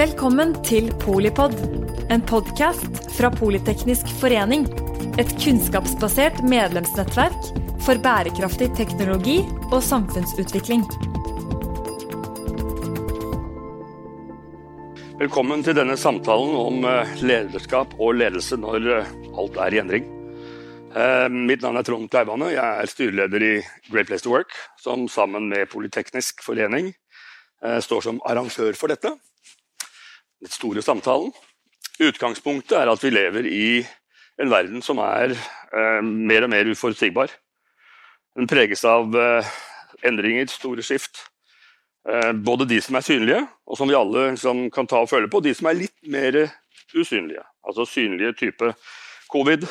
Velkommen til Polipod, en podkast fra Politeknisk forening. Et kunnskapsbasert medlemsnettverk for bærekraftig teknologi og samfunnsutvikling. Velkommen til denne samtalen om eh, lederskap og ledelse når eh, alt er i endring. Eh, mitt navn er Trond Kleivane. Jeg er styreleder i Great Place to Work, som sammen med Politeknisk forening står som arrangør for dette den store samtalen. Utgangspunktet er at vi lever i en verden som er eh, mer og mer uforutsigbar. Den preges av eh, endringer, store skift. Eh, både de som er synlige, og som vi alle liksom, kan ta og føle på, og de som er litt mer usynlige. Altså synlige type covid,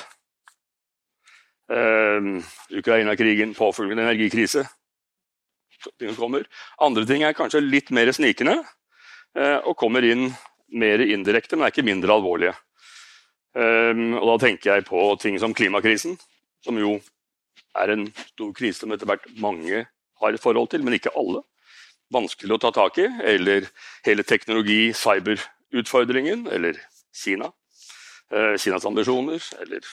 eh, Ukraina-krigen, påfølgende energikrise. Andre ting er kanskje litt mer snikende eh, og kommer inn mer indirekte, men er ikke mindre alvorlige. Um, og Da tenker jeg på ting som klimakrisen, som jo er en stor krise som etter hvert mange har et forhold til, men ikke alle. Vanskelig å ta tak i. Eller hele teknologi-, cyberutfordringen, eller Kina. Uh, Kinas ambisjoner, eller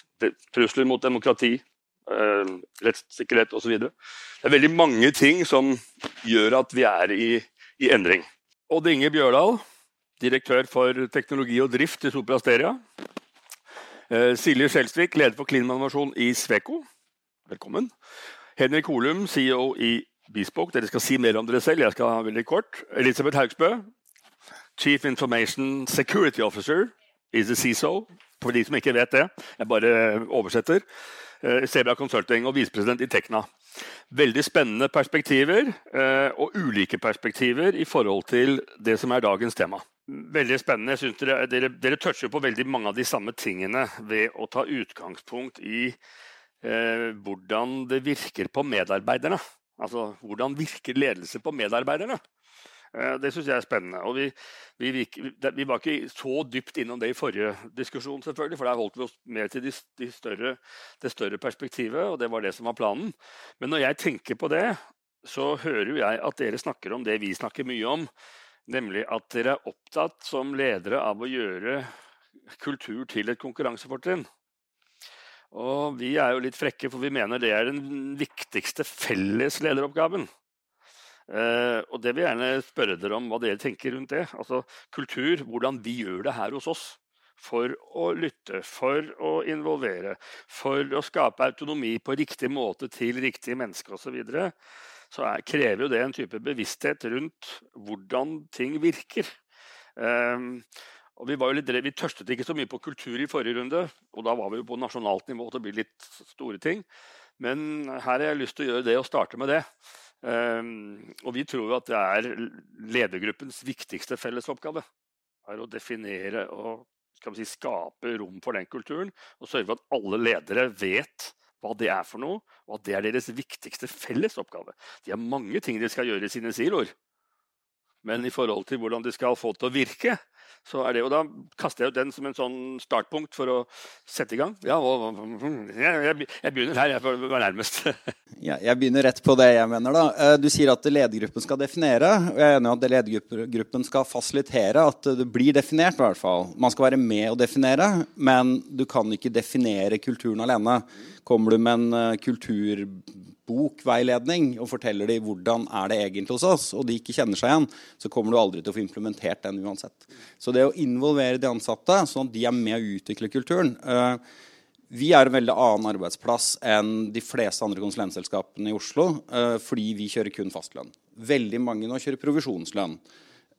trusler mot demokrati, uh, rettssikkerhet osv. Det er veldig mange ting som gjør at vi er i, i endring. Odd Inge Bjørdal direktør for teknologi og drift i Sopra Steria. Eh, Silje Skjelsvik, leder for klimainnovasjon i Sveko. Velkommen. Henrik Holum, CEO i Bespoke. Dere skal si mer om dere selv. Jeg skal ha veldig kort. Elisabeth Haugsbø, Chief Information Security Officer i the CISO. For de som ikke vet det. Jeg bare oversetter. Eh, Sebra Consulting og visepresident i Tekna. Veldig spennende perspektiver, eh, og ulike perspektiver i forhold til det som er dagens tema. Veldig spennende. Jeg synes dere, dere, dere, toucher på veldig mange av de samme tingene ved å ta utgangspunkt i eh, hvordan det virker på medarbeiderne. Altså hvordan virker ledelse på medarbeiderne? Eh, det syns jeg er spennende. Og vi, vi, vi, var ikke så dypt innom det i forrige diskusjon, selvfølgelig, for der holdt vi oss mer til de, de større, det større perspektivet, og det var det som var planen. Men når jeg tenker på det, så hører jeg at dere snakker om det vi snakker mye om Nemlig at dere er opptatt som ledere av å gjøre kultur til et konkurransefortrinn. Og vi er jo litt frekke, for vi mener det er den viktigste felles lederoppgaven. Eh, og det vil jeg gjerne spørre dere om hva dere tenker rundt det. Altså kultur, hvordan vi gjør det her hos oss. For å lytte, for å involvere, for å skape autonomi på riktig måte til riktige mennesker osv så er, krever jo det en type bevissthet rundt hvordan ting virker. Um, og Vi litt, vi tørstet ikke så mye på kultur i forrige runde, og da var vi jo på nasjonalt nivå til å bli litt store ting. Men her har jeg lyst til å gjøre det og starte med det. Um, og vi tror jo at det er ledergruppens viktigste fellesoppgave. er å definere og si, skape rom for den kulturen. Og sørge for at alle ledere vet hva det er for noe, og at det er deres viktigste felles oppgave. De har mange ting de skal gjøre i sine siloer, men i forhold til hvordan de skal få det til å virke, så er det, og Da kaster jeg ut den som en sånn startpunkt for å sette i gang. Ja, og, jeg, jeg, begynner her, jeg får være nærmest. ja, jeg begynner rett på det jeg mener. da. Eh, du sier at ledergruppen skal definere. og Jeg er enig i at ledergruppen skal fasilitere at det blir definert. I hvert fall. Man skal være med å definere, men du kan ikke definere kulturen alene. Kommer du med en uh, kulturbokveiledning og forteller dem hvordan er det egentlig hos oss, og de ikke kjenner seg igjen, så kommer du aldri til å få implementert den uansett. Så det å involvere de ansatte, sånn at de er med å utvikle kulturen uh, vi er en veldig annen arbeidsplass enn de fleste andre konsulentselskapene i Oslo. Uh, fordi vi kjører kun fastlønn. Veldig mange nå kjører provisjonslønn.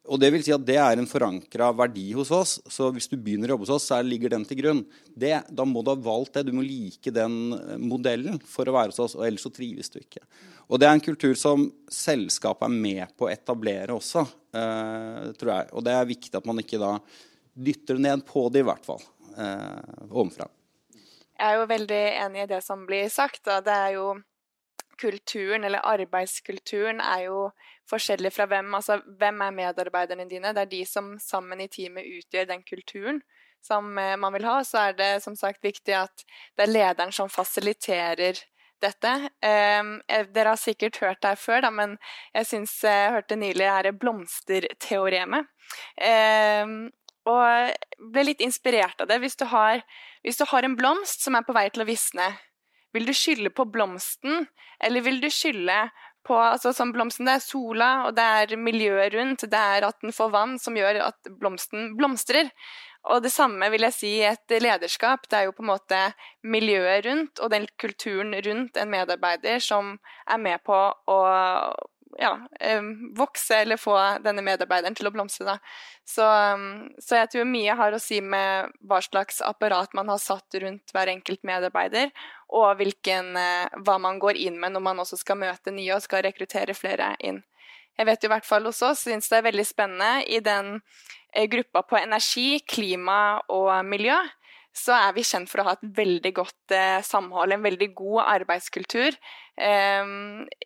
Og det vil si at det er en forankra verdi hos oss. Så hvis du begynner å jobbe hos oss, så ligger den til grunn. Det, da må du ha valgt det. Du må like den eh, modellen for å være hos oss, og ellers så trives du ikke. Og det er en kultur som selskapet er med på å etablere også, eh, tror jeg. Og det er viktig at man ikke da dytter ned på det, i hvert fall. Eh, ovenfra. Jeg er jo veldig enig i det som blir sagt. Da. Det er jo kulturen, eller arbeidskulturen, er jo forskjellig fra hvem. Altså, hvem er medarbeiderne dine? Det er de som sammen i teamet utgjør den kulturen som eh, man vil ha. Så er det som sagt viktig at det er lederen som fasiliterer dette. Um, dere har sikkert hørt det her før, da, men jeg syns jeg hørte nylig her blomsterteoremet. Um, og ble litt inspirert av det. Hvis du, har, hvis du har en blomst som er på vei til å visne, vil du skylde på blomsten, eller vil du skylde på altså Som blomsten, det er sola, og det er miljøet rundt, det er at den får vann som gjør at blomsten blomstrer. Og det samme vil jeg si et lederskap. Det er jo på en måte miljøet rundt og den kulturen rundt en medarbeider som er med på å ja, vokse eller få denne medarbeideren til å blomstre. Så, så, jeg tror mye har å si med hva slags apparat man har satt rundt hver enkelt medarbeider, og hvilken, eh, hva man går inn med når man også skal møte nye og skal rekruttere flere inn. Jeg vet jo i hvert fall hos oss syns det er veldig spennende i den eh, gruppa på energi, klima og miljø så er vi kjent for å ha et veldig godt eh, samhold, en veldig god arbeidskultur eh,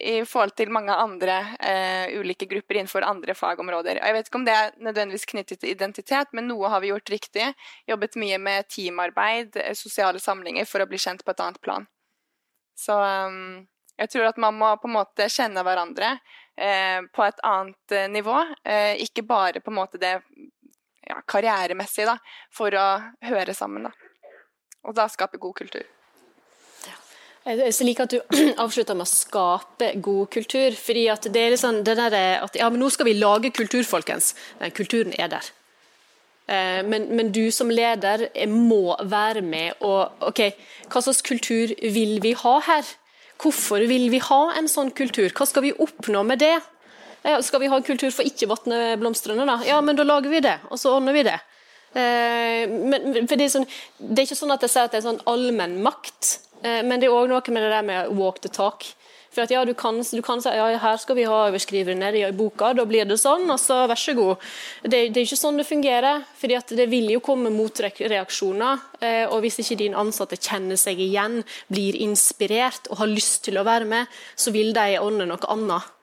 i forhold til mange andre eh, ulike grupper innenfor andre fagområder. Jeg vet ikke om det er nødvendigvis knyttet til identitet, men noe har vi gjort riktig. Jobbet mye med teamarbeid, eh, sosiale samlinger, for å bli kjent på et annet plan. Så um, jeg tror at man må på en måte kjenne hverandre eh, på et annet eh, nivå. ikke bare på en måte det ja, karrieremessig, da, for å høre sammen. Da. Og da skape god kultur. Jeg liker at du avslutter med å skape god kultur. fordi at det er liksom det der at ja, men nå skal vi lage kultur, folkens. Kulturen er der. Eh, men, men, du som leder må være med og OK, hva slags kultur vil vi ha her? Hvorfor vil vi ha en sånn kultur? Hva skal vi oppnå med det? Ja, skal vi ha en kultur for ikke vatne blomstene, da? Ja, men da lager vi det, og så ordner vi det. Eh, men, for det er, sånn, det er ikke sånn at jeg sier at det er sånn allmenn makt, eh, men det er òg noe med det der med walk the talk. For at ja, du kan, du kan si ja, her skal vi ha overskrivere nede i boka, da blir det sånn, og så vær så god. Det, det er ikke sånn det fungerer, at det vil jo komme motreaksjoner. Eh, og hvis ikke din ansatte kjenner seg igjen, blir inspirert og har lyst til å være med, så vil de ordne noe annet.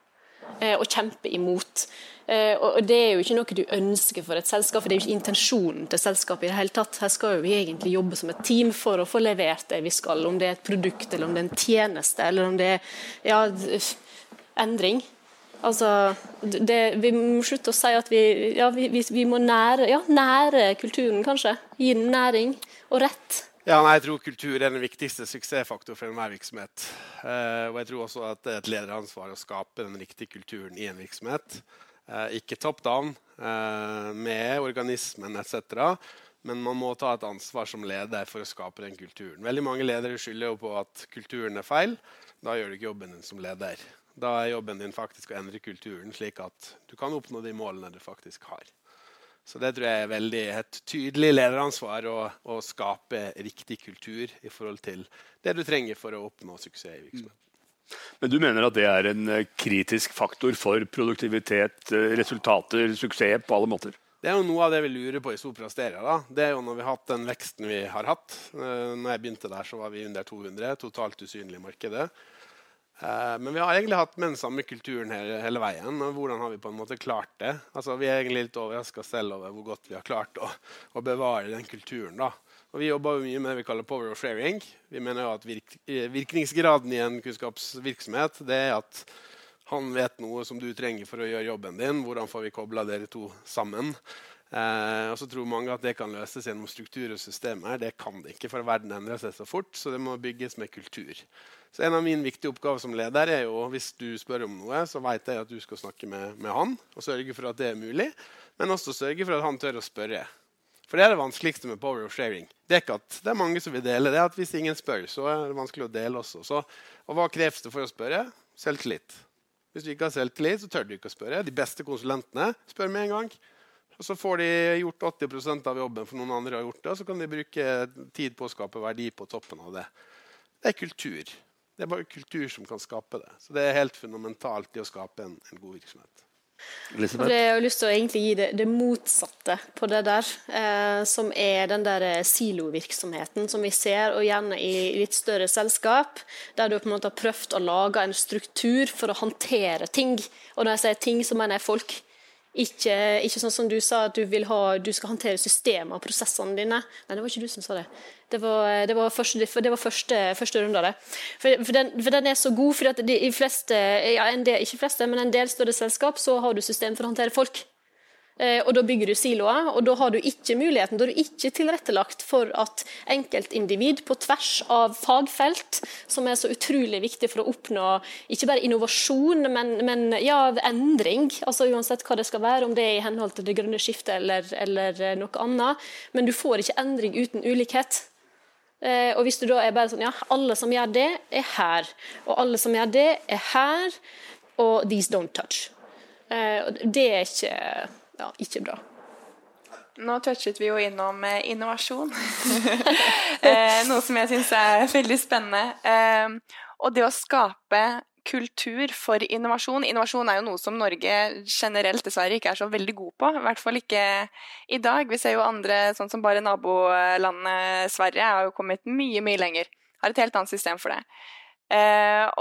Og kjempe imot. Eh, og Det er jo ikke noe du ønsker for et selskap, for det er jo ikke intensjonen til selskapet. i det hele tatt. Her skal jo vi egentlig jobbe som et team for å få levert det vi skal, om det er et produkt, eller om det er en tjeneste, eller om det er ja, endring. Altså, det, Vi må slutte å si at vi, ja, vi, vi må nære, ja, nære kulturen, kanskje. Gi den næring og rett. Ja, nei, jeg tror kultur er den viktigste suksessfaktor for enhver virksomhet. Eh, og jeg tror også at det er et lederansvar å skape den riktige kulturen i en virksomhet. Uh, ikke top down uh, med organismen etc. Men man må ta et ansvar som leder for å skape den kulturen. Veldig mange ledere skylder jo på at kulturen er feil. Da gjør du ikke jobben din som leder. Da er jobben din faktisk å endre kulturen, slik at du kan oppnå de målene du faktisk har. Så det tror jeg er veldig et tydelig lederansvar å, å, skape riktig kultur i forhold til det du trenger for å oppnå suksess i virksomheten. Men du mener at det er en eh, kritisk faktor for produktivitet, eh, resultater, suksess på alle måter? Det er jo noe av det vi lurer på i Sopra Steria. Da. Det er jo når vi har hatt den veksten vi har hatt. Eh, når jeg begynte der, så var vi under 200, totalt usynlig markedet. Men vi har egentlig hatt den samme kulturen hele, hele, veien. og Hvordan har vi på en måte klart det? Altså, vi er egentlig litt overraska selv over hvor godt vi har klart å, å bevare den kulturen. da. Og Vi jobber jo mye med det vi kaller power of sharing. Vi mener jo at virk, Virkningsgraden i en kunnskapsvirksomhet det er at han vet noe som du trenger for å gjøre jobben din. Hvordan får vi kobla dere to sammen? Eh, og så tror mange at det kan løses gjennom struktur og systemer. Det kan det ikke, for verden endrer seg så fort. Så det må bygges med kultur. Så En av mine viktige oppgaver som leder er jo hvis du spør om noe, så vet jeg at du skal snakke med, med han og sørge for at det er mulig. Men også sørge for at han tør å spørre. For det er det vanskeligste med power of sharing. Det er ikke at det er mange som vil dele. det er at Hvis ingen spør, så er det vanskelig å dele også. Så, og hva kreves det for å spørre? Selvtillit. Hvis du ikke har selvtillit, så tør du ikke å spørre. De beste konsulentene spør med en gang. Og Så får de gjort 80% av jobben for noen andre har gjort det, og så kan de bruke tid på å skape verdi på toppen av det. Det er kultur. Det er bare kultur som kan skape det. Så det er helt fundamentalt i å skape en, en god virksomhet. Det Jeg har lyst til å egentlig gi det, det motsatte på det der, eh, som er den der silovirksomheten som vi ser, og gjerne i litt større selskap, der du på en måte har prøvd å lage en struktur for å håndtere ting. Og når jeg sier ting, så mener jeg folk Ikke, ikke, sånn som du sa, at du, ha, du skal håndtere systemet og prosessene dine. Nei, det var ikke du som sa det. Det var, det var, første, det var første, første, runde av det. For, for, den, for, den, er så god. for de, fleste, ja, en del, ikke fleste, men en del større selskap så har du system for å håndtere folk. Eh, og Da bygger du siloer, og da har du ikke muligheten, da er du ikke tilrettelagt for at enkeltindivid på tvers av fagfelt, som er så utrolig viktig for å oppnå ikke bare innovasjon, men, men ja, endring, altså uansett hva det skal være, om det er i henhold til det grønne skiftet eller, eller noe annet. Men du får ikke endring uten ulikhet. Eh, og hvis du da er bare sånn Ja, alle som gjør det, er her. Og alle som gjør det, er her. Og these don't touch. Eh, det er ikke ja, ikke bra. Nå touchet vi jo innom eh, innovasjon, eh, noe som jeg syns er veldig spennende. Eh, og det å skape kultur for innovasjon Innovasjon er jo noe som Norge generelt dessverre ikke er så veldig god på. I hvert fall ikke i dag. Vi ser jo andre, sånn som bare nabolandet Sverige, har jo kommet mye, mye lenger. Har et helt annet system for det.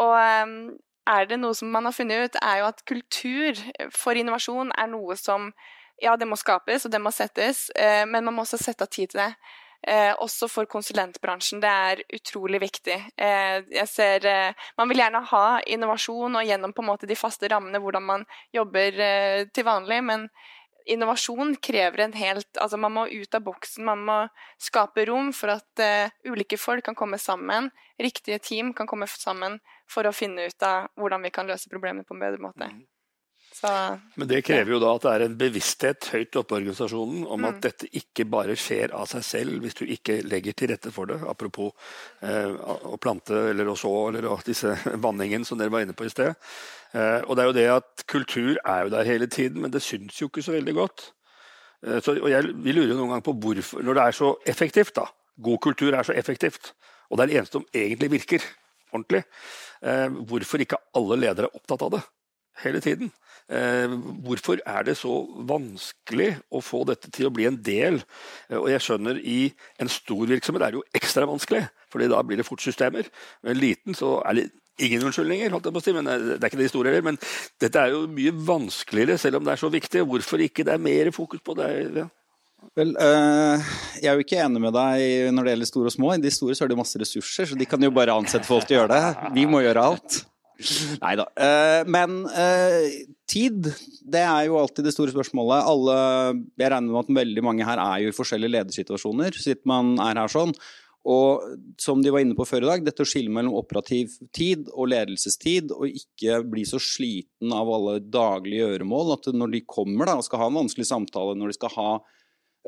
Og er det noe som man har funnet ut, er jo at kultur for innovasjon er noe som Ja, det må skapes, og det må settes, eh, men man må også sette av tid til det. Eh, også for konsulentbransjen. Det er utrolig viktig. Eh, jeg ser eh, Man vil gjerne ha innovasjon og gjennom på en måte de faste rammene hvordan man jobber eh, til vanlig, men innovasjon krever en helt Altså man må ut av boksen, man må skape rom for at uh, ulike folk kan komme sammen, riktige team kan komme sammen for å finne ut av hvordan vi kan løse problemet på en bedre måte. Mm. Så, Men det krever jo da at det er en bevissthet høyt oppe i organisasjonen om mm. at dette ikke bare skjer av seg selv hvis du ikke legger til rette for det. Apropos eh, å plante eller å så eller disse vanningen som dere var inne på i sted. Eh, og det er jo det at kultur er jo der hele tiden, men det syns jo ikke så veldig godt. Eh, så, og jeg, Vi lurer jo noen gang på hvorfor, når det er så effektivt, da. God kultur er så effektivt, og det er det eneste som egentlig virker ordentlig. Eh, hvorfor ikke alle ledere er opptatt av det hele tiden? Eh, hvorfor er det så vanskelig å få dette til å bli en del? Eh, og jeg skjønner I en stor virksomhet er det jo ekstra vanskelig, fordi da blir det fort systemer. Men en liten så er det ingen unnskyldninger, holdt jeg på å si, men det er ikke det store heller. Men dette er jo mye vanskeligere, selv om det er så viktig. Hvorfor ikke det er mer fokus på det? Ja. Vel, øh, Jeg er jo ikke enig med deg når det gjelder store og små. I de store så er det masse ressurser, så de kan jo bare ansette folk til å gjøre det. Vi må gjøre alt. Nei da. Uh, men uh, tid, det er jo alltid det store spørsmålet. Alle, jeg regner med at veldig mange her er jo i forskjellige ledersituasjoner, siden man er her sånn. Og som de var inne på før i dag, dette å skille mellom operativ tid og ledelsestid, og ikke bli så sliten av alle daglige gjøremål, at når de kommer da, og skal ha en vanskelig samtale, når de skal ha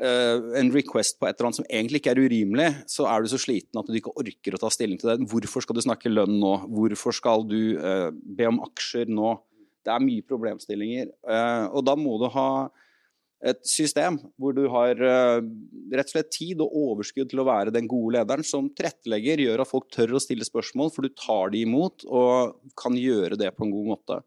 en request på et eller annet som egentlig ikke er urimelig, så er du så sliten at du ikke orker å ta stilling til det. Hvorfor skal du snakke lønn nå? Hvorfor skal du uh, be om aksjer nå? Det er mye problemstillinger. Uh, og da må du ha et system hvor du har uh, rett og slett tid og overskudd til å være den gode lederen som tilrettelegger, gjør at folk tør å stille spørsmål, for du tar de imot og kan gjøre det på en god måte.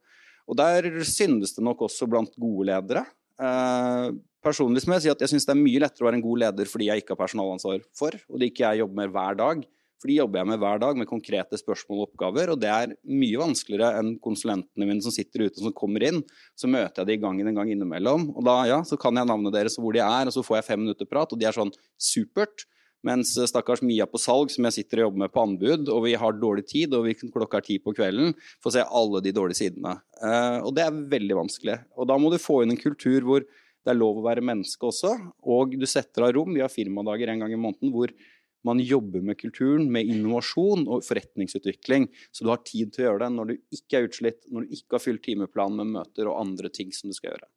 Og Der syndes det nok også blant gode ledere. Uh, personlig må jeg si at jeg syns det er mye lettere å være en god leder fordi jeg ikke har personalansvar for, og det ikke jeg jobber med hver dag. For de jobber jeg med hver dag med konkrete spørsmål og oppgaver. Og det er mye vanskeligere enn konsulentene mine som sitter ute og som kommer inn. Så møter jeg de i gangen en gang innimellom. Og da ja, så kan jeg navnet deres og hvor de er, og så får jeg fem minutter prat, og de er sånn supert. Mens stakkars Mia på salg, som jeg sitter og jobber med på anbud, og vi har dårlig tid, og vi klokka er ti på kvelden, får se alle de dårlige sidene. Uh, og det er veldig vanskelig. Og da må du få inn en kultur hvor det er lov å være menneske også, og du setter av rom. Vi har firmadager en gang i måneden hvor man jobber med kulturen, med innovasjon og forretningsutvikling. Så du har tid til å gjøre det når du ikke er utslitt, når du ikke har fylt timeplanen med møter og andre ting som du skal gjøre.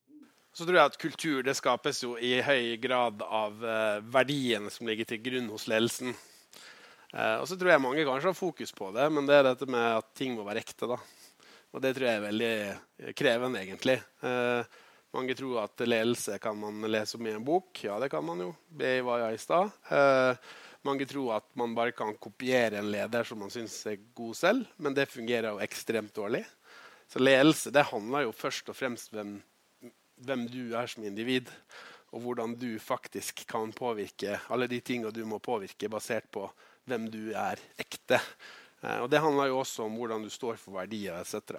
Så tror jeg at kultur det skapes jo i høy grad av uh, verdiene som ligger til grunn hos ledelsen. Uh, og så tror jeg mange kanskje har fokus på det, men det er dette med at ting må være ekte. da. Og det tror jeg er veldig krevende, egentlig. Mange tror at ledelse kan man lese om i en bok. Ja, det kan man jo. Det var jeg i stad. Mange tror at man bare kan kopiere en leder som man syns er god selv, men det fungerer jo ekstremt dårlig. Så ledelse det handler jo først og fremst om hvem, hvem du er som individ. Og hvordan du faktisk kan påvirke alle de tingene du må påvirke basert på hvem du er ekte. Eh, og Det handler jo også om hvordan du står for verdier etc.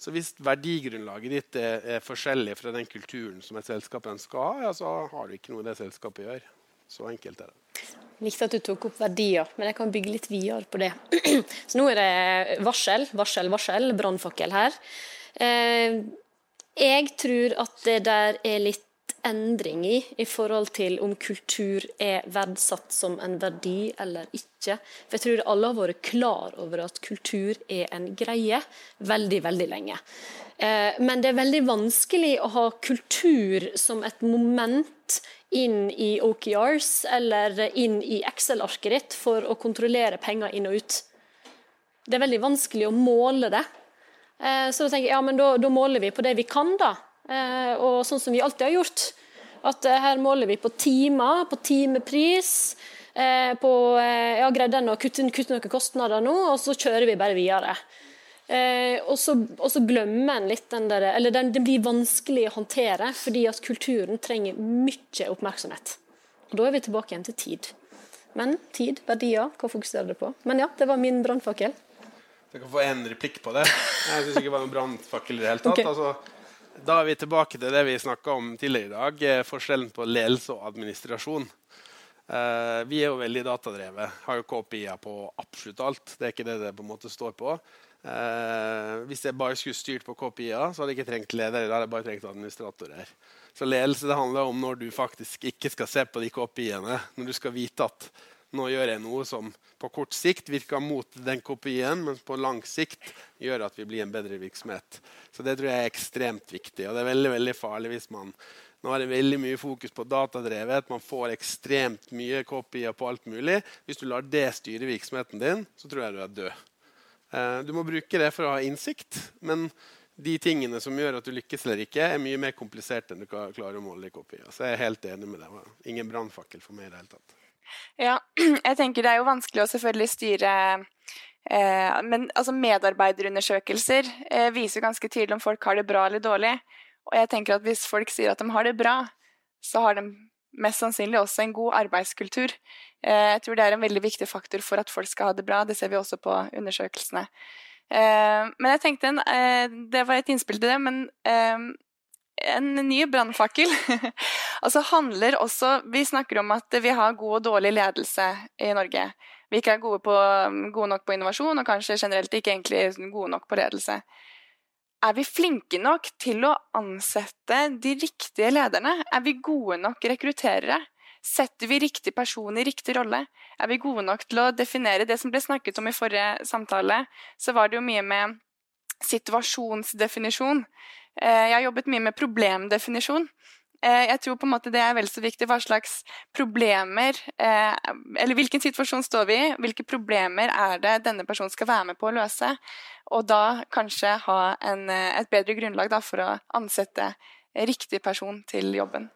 Så hvis verdigrunnlaget ditt er, er, forskjellig fra den kulturen som et selskap ønsker å ha, ja, så har du ikke noe det selskapet gjør. Så enkelt er det. Likte at du tok opp verdier, men jeg kan bygge litt videre på det. Så nå er det varsel, varsel, varsel, brannfakkel her. Eh, jeg tror at det der er litt endring i i forhold til om kultur er verdsatt som en verdi eller ikke. For jeg tror alle har vært klar over at kultur er en greie veldig, veldig lenge. Eh, men det er veldig vanskelig å ha kultur som et moment inn i OKRs eller inn i Excel-arket ditt for å kontrollere penger inn og ut. Det er veldig vanskelig å måle det. Eh, så da tenker jeg ja, men da, da måler vi på det vi kan, da. Eh, og sånn som vi alltid har gjort. At eh, her måler vi på timer, på timepris. Eh, på, ja, greide en å kutte, kutte, noen kostnader nå, og så kjører vi bare videre. så, og, så, glemmer en litt den der Eller den, den, blir vanskelig å håndtere, fordi at kulturen trenger mye oppmerksomhet. Og da er vi tilbake igjen til tid. Men tid, verdier, hva fokuserer du på? Men ja, det var min brannfakkel. Jeg kan få en replikk på det. Jeg syns ikke det var noen brannfakkel i det hele tatt. Okay. Altså, da er vi tilbake til det vi snakka om tidligere i dag, eh, forskjellen på ledelse og administrasjon. Uh, vi er jo veldig datadrevet. Har jo KPI-er på absolutt alt. Det er ikke det det på en måte står på. Uh, hvis jeg bare skulle styrt på KPI-er, så hadde jeg ikke trengt ledere. Da hadde jeg bare trengt administratorer. Så ledelse det handler om når du faktisk ikke skal se på de KPI-ene. Når du skal vite at nå gjør jeg noe som på kort sikt virker mot den kopien, men på lang sikt gjør at vi blir en bedre virksomhet. Så det tror jeg er ekstremt viktig. Og det er veldig, veldig farlig hvis man nå er det veldig mye fokus på datadrevet. Man får ekstremt mye kopier på alt mulig. Hvis du lar det styre virksomheten din, så tror jeg du er død. Eh, du må bruke det for å ha innsikt, men de tingene som gjør at du lykkes eller ikke, er mye mer komplisert enn du klarer å måle i kopier. Så jeg er helt enig med deg. Ingen brannfakkel for meg i det hele tatt. Ja, jeg tenker det er jo vanskelig å selvfølgelig styre eh, Men altså medarbeiderundersøkelser eh, viser ganske tydelig om folk har det bra eller dårlig. Og jeg tenker at hvis folk sier at de har det bra, så har de mest sannsynlig også en god arbeidskultur. Eh, jeg tror det er en veldig viktig faktor for at folk skal ha det bra. Det ser vi også på undersøkelsene. Eh, men jeg tenkte Det var et innspill til det, men en ny brannfakkel. altså handler også Vi snakker om at vi har god og dårlig ledelse i Norge. Vi ikke er gode, på, gode nok på innovasjon, og kanskje generelt ikke egentlig gode nok på ledelse. Er vi flinke nok til å ansette de riktige lederne? Er vi gode nok rekrutterere? Setter vi riktig person i riktig rolle? Er vi gode nok til å definere det som ble snakket om i forrige samtale? Så var det jo mye med situasjonsdefinisjon. Eh, jeg har jobbet mye med problemdefinisjon. Eh, jeg tror på en måte det er vel så viktig hva slags problemer eh, Eller hvilken situasjon står vi i? Hvilke problemer er det denne personen skal være med på å løse? Og da kanskje ha en, et bedre grunnlag for å ansette riktig person til jobben.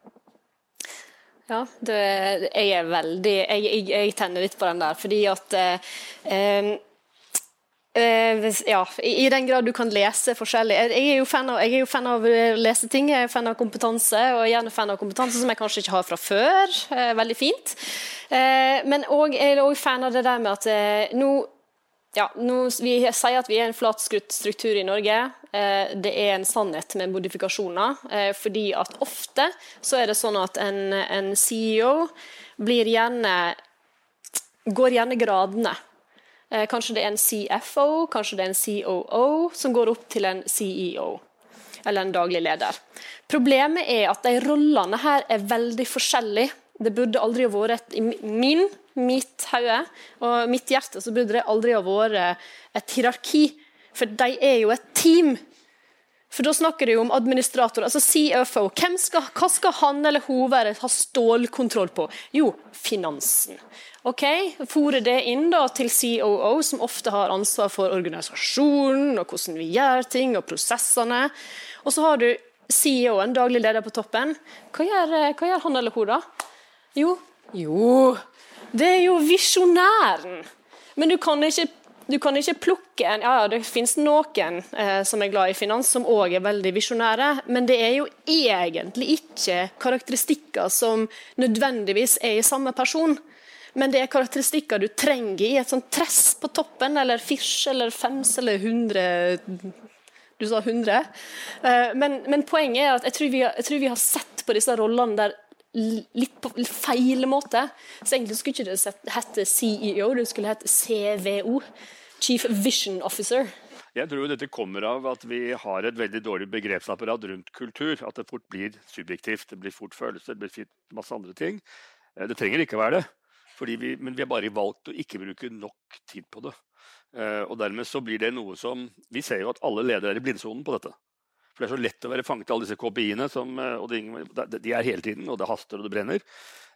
Ja, det, jeg er veldig jeg, jeg, jeg, tenner litt på den der, fordi at eh, Uh, ja, i, den grad du kan lese forskjellig. Jeg er jo fan av, jeg er jo fan av å lese ting, jeg er fan av kompetanse, og er gjerne fan av kompetanse som jeg kanskje ikke har fra før. Uh, veldig fint. Men også, jeg er òg fan av det der med at nå ja, nå, Vi sier at vi er en flatskrutt struktur i Norge. det er en sannhet med modifikasjoner. fordi at ofte så er det sånn at en, en CEO blir gjerne går gjerne gradene Eh, kanskje det er en CFO, kanskje det er en COO, som går opp til en CEO. Eller en daglig leder. Problemet er at de rollene her er veldig forskjellige. Det burde aldri ha vært I min, mitt hode og mitt hjerte så burde det aldri ha vært et hierarki. For de er jo et team. For da snakker du om administrator, altså CFO. Skal, hva skal han eller hun være, ha stålkontroll på? Jo, finansen. Ok, Fòre det inn da til COO, som ofte har ansvar for organisasjonen og hvordan vi gjør ting, og prosessene. Og så har du CEO-en, daglig leder på toppen. Hva gjør, hva gjør han eller hun, da? Jo, jo Det er jo visjonæren. Men du kan ikke du kan ikke plukke en Ja, det finnes noen eh, som er glad i finans, som òg er veldig visjonære, men det er jo egentlig ikke karakteristikker som nødvendigvis er i samme person. Men det er karakteristikker du trenger i et sånt tress på toppen, eller firs eller fems eller hundre du sa 100. Eh, men, men, poenget er at jeg tror, har, jeg tror, vi har, sett på disse rollene der litt på feil måte. Så egentlig skulle ikke det hete CEO, det skulle hete CVO. Chief Vision Officer. Jeg tror dette kommer av at vi har et veldig dårlig begrepsapparat rundt kultur. At det fort blir subjektivt, det blir fort følelser, det blir masse andre ting. Eh, det trenger ikke å være det. Vi, men vi har bare valgt å ikke bruke nok tid på det. Uh, og dermed så blir det noe som Vi ser jo at alle ledere er i blindsonen på dette. For det er så lett å være fanget av alle disse KPI-ene. Uh, og de, de, er hele tiden, og det haster og det brenner.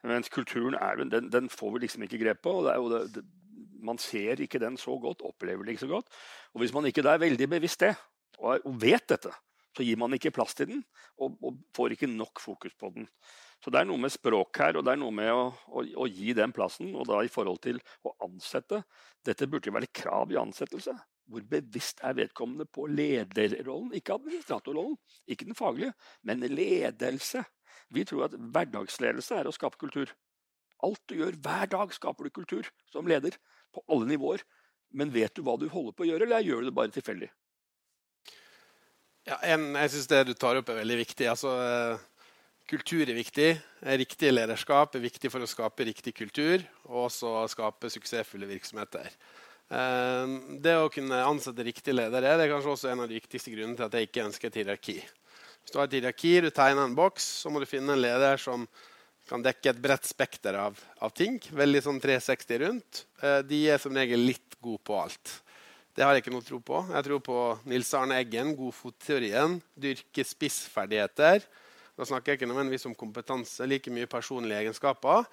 Mens kulturen er, den, den får vi liksom ikke grep på. og det er jo det, det, Man ser ikke den så godt, opplever det ikke så godt. Og hvis man ikke er veldig bevisst det, og, og vet dette, så gir man ikke plass til den, og, og får ikke nok fokus på den. Så det er noe med språk her, og det er noe med å, å, å, gi den plassen. Og da i forhold til å ansette. Dette burde jo være krav i ansettelse. Hvor bevisst er vedkommende på lederrollen? Ikke administratorrollen, ikke den faglige, men ledelse. Vi tror at hverdagsledelse er å skape kultur. Alt du gjør hver dag, skaper du kultur som leder. På alle nivåer. Men vet du hva du holder på å gjøre, eller gjør du det bare tilfeldig? Ja, jeg syns det du tar opp, er veldig viktig. Altså, Kultur er viktig. Riktig lederskap er viktig for å skape riktig kultur og også skape suksessfulle virksomheter. Ehm, det å kunne ansette riktige ledere det er kanskje også en av de viktigste grunnene til at jeg ikke ønsker et hierarki. Hvis du har et hierarki, du tegner en boks, så må du finne en leder som kan dekke et bredt spekter av, av ting. Veldig sånn 360 rundt. Eh, de er som regel litt gode på alt. Det har jeg ikke noe tro på. Jeg tror på Nils Arne Eggen, god fotteorien. Dyrke spissferdigheter da snakker jeg ikke nødvendigvis om kompetanse, like mye personlige egenskaper.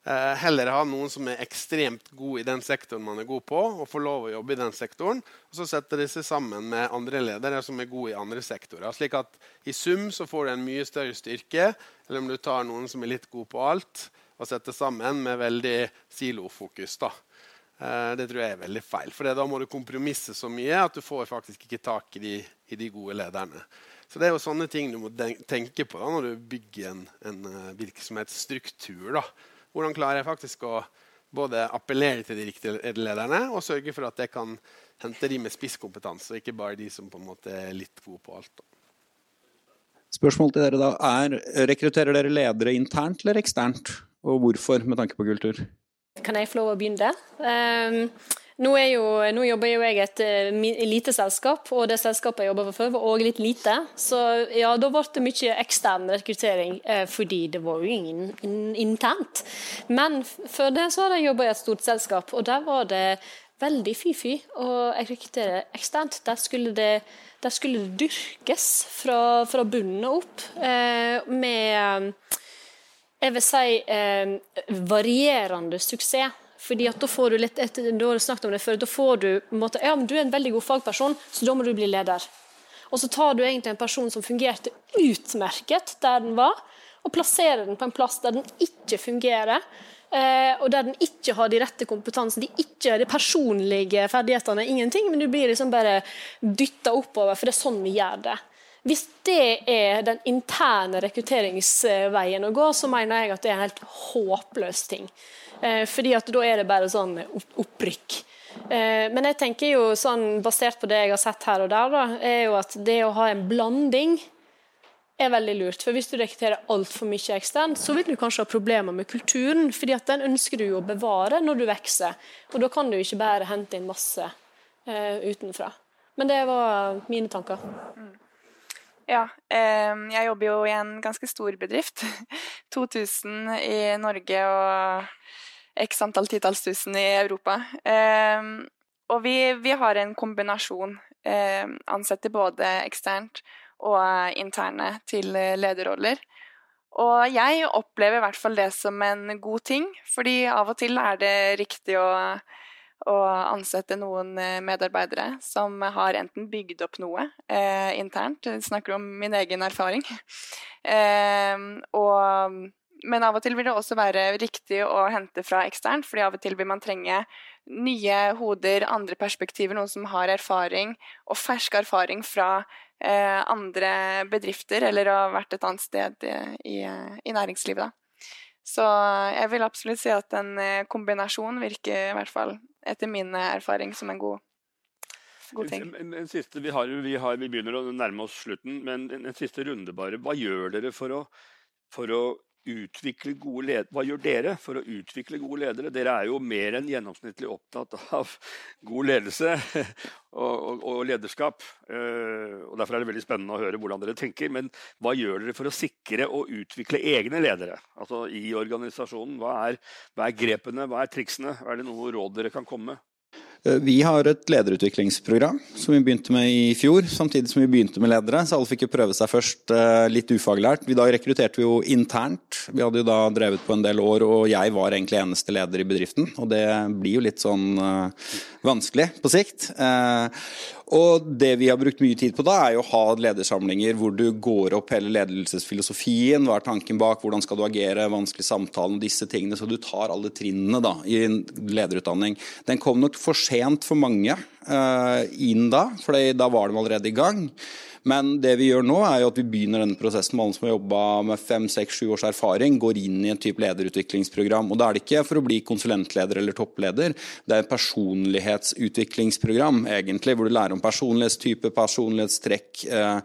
Eh, heller ha noen som er ekstremt god i den sektoren man er god på, og får lov å jobbe i den sektoren. Og så setter de seg sammen med andre ledere som er gode i andre sektorer. slik at i sum så får du en mye større styrke, eller om du tar noen som er litt god på alt, og setter sammen med veldig silofokus. da. Eh, det tror jeg er veldig feil. For da må du kompromisse så mye at du får faktisk ikke tak i de, i de gode lederne. Så Det er jo sånne ting du må tenke på da, når du bygger en, en eh, virksomhetsstruktur. Da. Hvordan klarer jeg faktisk å både appellere til de riktige lederne og sørge for at jeg kan hente de med spisskompetanse, og ikke bare de som på en måte er litt gode på alt. Da. Spørsmål til dere da er, Rekrutterer dere ledere internt eller eksternt? Og hvorfor, med tanke på kultur? Kan jeg få lov å begynne? der? Um, nå, jo, nå, jobber jo jeg i et uh, lite selskap, og det selskapet jeg jobber for før, var òg litt lite. Så ja, da ble det mye ekstern rekruttering, uh, fordi det var jo ingen in, internt. Men før det så hadde jeg jobba i et stort selskap, og der var det veldig fy-fy å rekruttere eksternt. Der skulle det, der skulle det dyrkes fra, fra bunnen opp eh, med jeg vil si varierende suksess. Fordi at da får du litt etter, da har snakket om det før, da får du måte, ja, men du er en veldig god fagperson, så da må du bli leder. Og så tar du egentlig en person som fungerte utmerket der den var, og plasserer den på en plass der den ikke fungerer. Eh, og der den ikke har de rette kompetansen, de ikke har de personlige ferdighetene, ingenting, men du blir liksom bare dytta oppover, for det er sånn vi gjør det. Hvis det er den interne rekrutteringsveien å gå, så mener jeg at det er en helt håpløs ting. Eh, fordi at da er det bare sånn opprykk. Eh, men jeg tenker jo sånn, basert på det jeg har sett her og der, da, er jo at det å ha en blanding er veldig lurt. For hvis du rekrutterer altfor mye eksternt, så vil du kanskje ha problemer med kulturen. fordi at den ønsker du å bevare når du vokser. Og da kan du ikke bare hente inn masse eh, utenfra. Men det var mine tanker. Ja, eh, jeg jobber jo i en ganske stor bedrift. 2000 i Norge og x antall titalls tusen i Europa. Eh, og vi, vi, har en kombinasjon. Eh, ansetter både eksternt og interne til lederroller. Og jeg opplever i hvert fall det som en god ting, fordi av og til er det riktig å, å ansette noen medarbeidere som har enten bygd opp noe eh, internt, jeg snakker om min egen erfaring, eh, og men av og til vil det også være riktig å hente fra eksternt, fordi av og til vil man trenge nye hoder, andre perspektiver, noen som har erfaring, og fersk erfaring fra eh, andre bedrifter, eller har vært et annet sted i, i næringslivet. Da. Så jeg vil absolutt si at en eh, kombinasjon virker, i hvert fall etter min erfaring, som en god ting. En, en siste, vi, har, vi, har, vi, begynner å nærme oss slutten, men en, en siste runde bare. Hva gjør dere for å, for å utvikle gode ledere. Hva gjør dere for å utvikle gode ledere? Dere er jo mer enn gjennomsnittlig opptatt av god ledelse og, og, og lederskap. Uh, og Derfor er det veldig spennende å høre hvordan dere tenker. Men hva gjør dere for å sikre og utvikle egne ledere altså i organisasjonen? Hva er, hva er grepene, hva er triksene? Er det noe råd dere kan komme med? Eh, vi har et lederutviklingsprogram som vi begynte med i fjor, samtidig som vi begynte med ledere. Så alle fikk jo prøve seg først eh, litt ufaglært. I dag rekrutterte vi jo internt. Vi hadde jo da drevet på en del år, og jeg var egentlig eneste leder i bedriften. Og det blir jo litt sånn uh, vanskelig på sikt. Og det vi har brukt mye tid på da, er jo å ha ledersamlinger hvor du går opp hele ledelsesfilosofien. Hva er tanken bak, hvordan skal du agere, vanskelig samtale og disse tingene. Så du tar alle trinnene da, i lederutdanning. Den kom nok for sent for mange uh, inn da, for da var de allerede i gang. Men det vi gjør nå, er jo at vi begynner denne prosessen med alle som har jobba med fem, seks, sju års erfaring, går inn i en type lederutviklingsprogram. Og da er det ikke for å bli konsulentleder eller toppleder, det er et personlighetsutviklingsprogram, egentlig, hvor du lærer om personlighetstype, personlighetstrekk. Eh,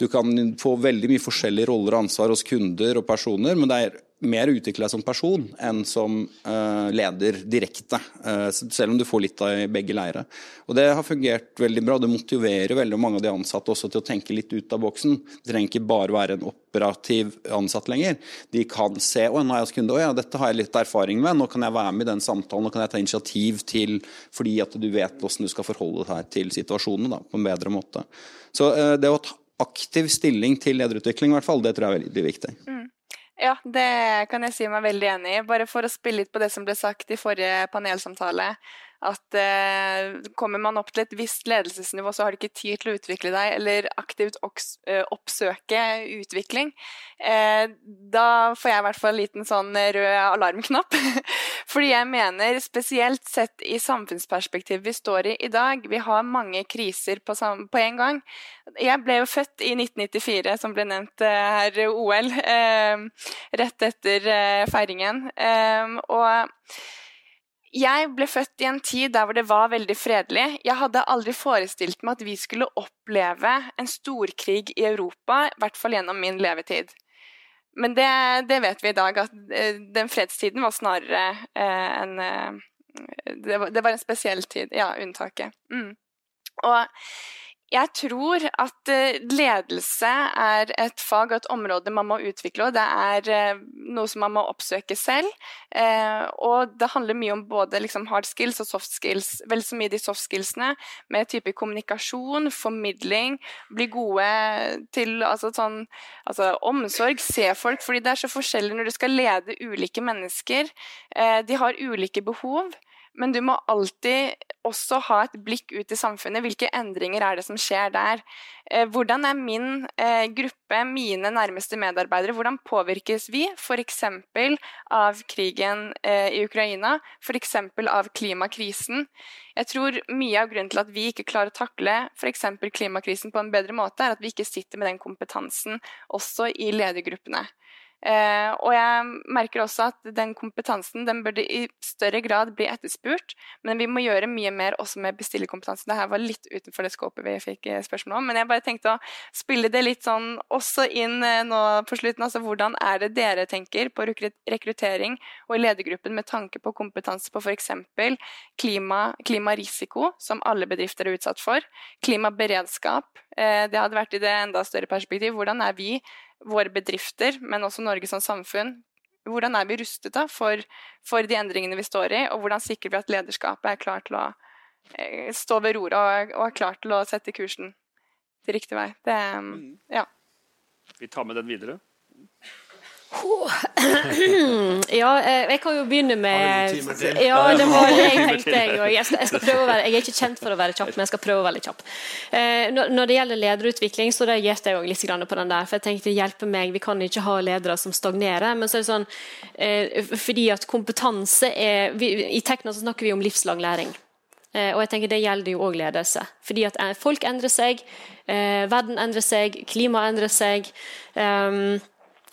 du kan få veldig mye forskjellige roller og ansvar hos kunder og personer, men det er mer utvikla som person enn som uh, leder direkte. Uh, selv om du får litt av begge leire. Og Det har fungert veldig bra. Det motiverer veldig mange av de ansatte også til å tenke litt ut av boksen. Det trenger ikke bare være en operativ ansatt lenger. De kan se å, nå er jeg kunde, å, ja, dette har jeg litt erfaring med, nå kan jeg være med i den samtalen, nå kan jeg ta initiativ til fordi at du vet hvordan du skal forholde deg til situasjonen da, på en bedre måte. Så uh, det å ta aktiv stilling til lederutvikling, hvert fall, det tror jeg er veldig viktig. Mm. Ja, det kan jeg si meg veldig enig i. Bare for å spille litt på det som ble sagt i forrige panelsamtale at eh, kommer man opp til et visst ledelsesnivå, så har du ikke tid til å utvikle deg, eller aktivt eh, oppsøke utvikling. Eh, da får jeg i hvert fall en liten sånn rød alarmknapp. Fordi jeg mener, spesielt sett i samfunnsperspektivet vi står i i dag, vi har mange kriser på, på en gang. Jeg ble jo født i 1994, som ble nevnt eh, her, OL, eh, rett etter eh, feiringen. og jeg ble født i en tid der hvor det var veldig fredelig. Jeg hadde aldri forestilt meg at vi skulle oppleve en storkrig i Europa, i hvert fall gjennom min levetid. Men det, det vet vi i dag, at eh, den fredstiden var snarere eh, en eh, det, var, det, var, en spesiell tid. Ja, unntaket. Mm. Og jeg tror at eh, ledelse er et fag og et område man må utvikle, og det er eh, noe som man må oppsøke selv. Eh, og det handler mye om både liksom hard skills og soft skills. Vel så mye de soft skillsene med type kommunikasjon, formidling, bli gode til altså sånn altså omsorg, se folk, fordi det er så forskjellig når du skal lede ulike mennesker. De har ulike behov. Men du må alltid også ha et blikk ut i samfunnet. Hvilke endringer er det som skjer der? Eh, hvordan er min eh, gruppe, mine nærmeste medarbeidere, hvordan påvirkes vi f.eks. av krigen eh, i Ukraina? F.eks. av klimakrisen? Jeg tror mye av grunnen til at vi ikke klarer å takle f.eks. klimakrisen på en bedre måte, er at vi ikke sitter med den kompetansen også i ledergruppene. Eh, og jeg merker også at den kompetansen den burde i større grad bli etterspurt, men vi må gjøre mye mer også med bestillerkompetanse. Dette var litt utenfor det skåpet vi fikk eh, spørsmål om, men jeg bare tenkte å spille det litt sånn også inn eh, nå på slutten. Altså hvordan er det dere tenker på rekruttering og ledergruppen med tanke på kompetanse på f.eks. Klima, klimarisiko, som alle bedrifter er utsatt for, klimaberedskap. Det hadde vært i det enda større perspektiv. Hvordan er vi våre bedrifter, men også Norge som samfunn. Hvordan er vi rustet da for, for, de endringene vi står i, og hvordan sikrer vi at lederskapet er klar til å eh, stå ved roret og, og, er klar til å sette kursen til riktig vei? Det, mm. ja. Vi tar med den videre. Ja, eh, jeg kan jo begynne med Ja, det var det jeg tenkte. Jeg, skal, prøve å være, jeg er ikke kjent for å være kjapp, men jeg skal prøve å være litt kjapp. Eh, når det gjelder lederutvikling, så reagerte jeg litt på den der. For jeg tenkte hjelpe meg, vi kan ikke ha ledere som stagnerer. Men så er det sånn eh, fordi at kompetanse er I Tekna så snakker vi om livslang læring. Og jeg tenker Det gjelder jo òg ledelse. Fordi at folk endrer seg, verden endrer seg, klimaet endrer seg.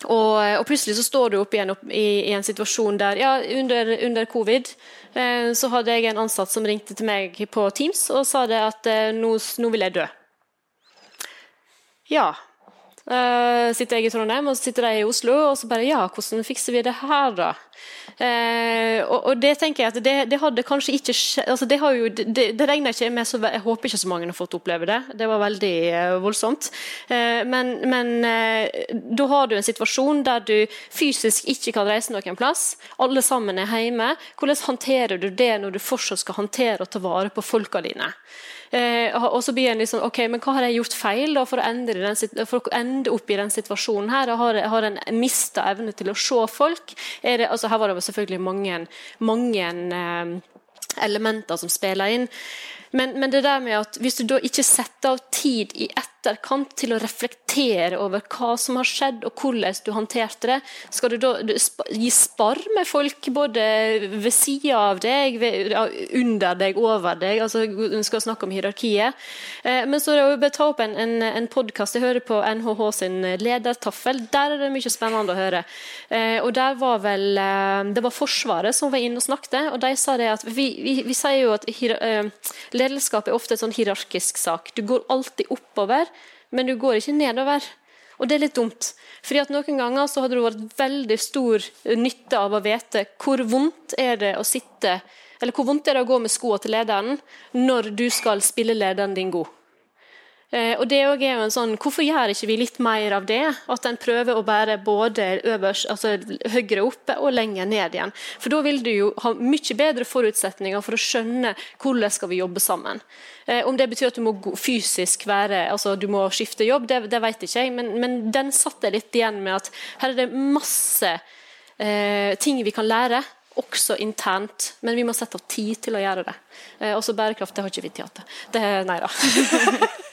Og, og, plutselig så står du opp igjen opp i, i, en situasjon der ja, under, under covid Eh, så hadde jeg en ansatt som ringte til meg på Teams og sa det at eh, nå, nå vil jeg dø. Ja, Uh, sitter jeg i Trondheim, og så sitter de i Oslo, og så bare Ja, hvordan fikser vi det her, da? Uh, og, og, det tenker jeg at det, det hadde kanskje ikke skjedd altså Det, det, det regner ikke med så Jeg håper ikke så mange har fått oppleve det. Det var veldig uh, voldsomt. men, men da har du en situasjon der du fysisk ikke kan reise noen plass. Alle sammen er hjemme. Hvordan håndterer du det når du fortsatt skal håndtere og ta vare på folka dine? Eh, og så blir en liksom, ok, men Hva har jeg gjort feil da, for å, den, for å ende opp i den situasjonen? her? Har, har en mista evne til å se folk? Det, altså, her var det selvfølgelig mange, mange eh, elementer som spiller inn. Men, men, det der med at hvis du da ikke setter av tid i etterkant til å reflektere over hva som har skjedd, og hvordan du håndterte det, skal du da gi spar med folk både ved sida av deg, ved, under deg, over deg? altså Du skal snakke om hierarkiet. Eh, men så er det å ta opp en, en, en podkast jeg hører på NHH sin ledertaffel. Der er det mye spennende å høre. Eh, og der var vel eh, Det var Forsvaret som var inne og snakket, og de sa det at vi, vi, vi sier jo at Lederskap er ofte en sånn hierarkisk sak. Du går alltid oppover, men du går ikke nedover. Og det er litt dumt. Fordi at Noen ganger så hadde det vært veldig stor nytte av å vite hvor vondt er det å sitte eller hvor vondt er det å gå med skoene til lederen når du skal spille lederen din god. Eh, og det er jo en sånn, Hvorfor gjør ikke vi litt mer av det? At en prøver å bære både øverst, altså høyere oppe og lenger ned igjen. For Da vil du jo ha mye bedre forutsetninger for å skjønne hvordan skal vi jobbe sammen. Eh, om det betyr at du må fysisk være, altså du må skifte jobb, det, det vet ikke jeg. Men, men, den satt jeg litt igjen med at her er det masse eh, ting vi kan lære også internt, men vi må sette av tid til å gjøre det. Eh, også bærekraft, det har ikke vi tid til. Det, nei da.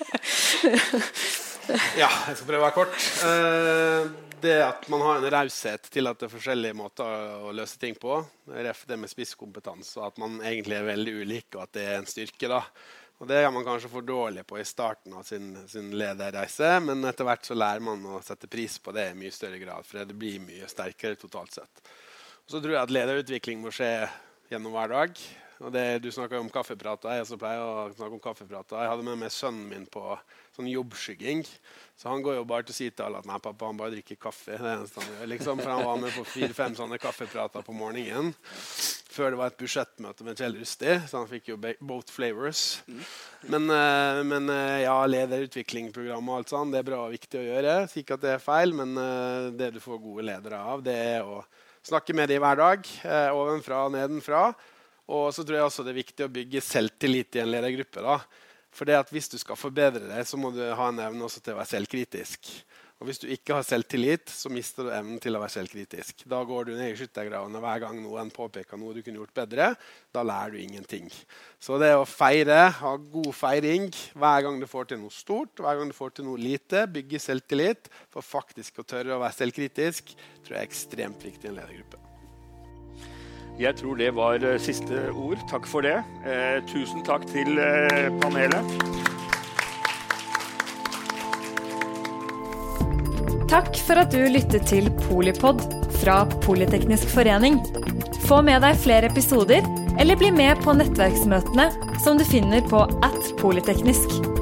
ja, jeg skal prøve å være kort. Eh, det at man har en raushet til at det er forskjellige måter å løse ting på, det med spisskompetanse, og at man egentlig er veldig ulik, og at det er en styrke. da. Og Det er man kanskje for dårlig på i starten av sin, sin lederreise, men etter hvert så lærer man å sette pris på det i mye større grad, for det blir mye sterkere totalt sett. Og så tror jeg at lederutvikling må skje gjennom hver dag. Og det, du snakker om kaffeprater. Jeg også pleier å snakke om kaffeprater. Jeg hadde med meg sønnen min på sånn jobbskygging. Så han går jo bare til å si til alle at nei, pappa han bare drikker kaffe. Det eneste han gjør, liksom. For han var med på fire-fem sånne kaffeprater på morgenen. Før det var et budsjettmøte med Kjell Rusti, så han fikk jo both flavors. Men, eh, men eh, ja, lederutviklingsprogram og alt sånt, det er bra og viktig å gjøre. Ikke at det er feil, men eh, det du får gode ledere av, det er å Snakke med dem hver dag. Ovenfra og nedenfra. Og så tror jeg også det er viktig å bygge selvtillit i en ledergruppe. da. For det at hvis du skal forbedre deg, så må du ha en evne også til å være selvkritisk. Og Hvis du ikke har selvtillit, så mister du evnen til å være selvkritisk. Da går du ned i skyttergravene hver gang noen påpeker noe du kunne gjort bedre. Da lærer du ingenting. Så det å feire, ha god feiring hver gang du får til noe stort, hver gang du får til noe lite, bygge selvtillit for faktisk å tørre å være selvkritisk, tror jeg er ekstremt viktig i en ledergruppe. Jeg tror det var eh, siste ord. Takk for det. Eh, tusen takk til eh, panelet. Takk for at du lyttet til Polipod fra Politeknisk forening. Få med deg flere episoder, eller bli med på nettverksmøtene som du finner på at polyteknisk.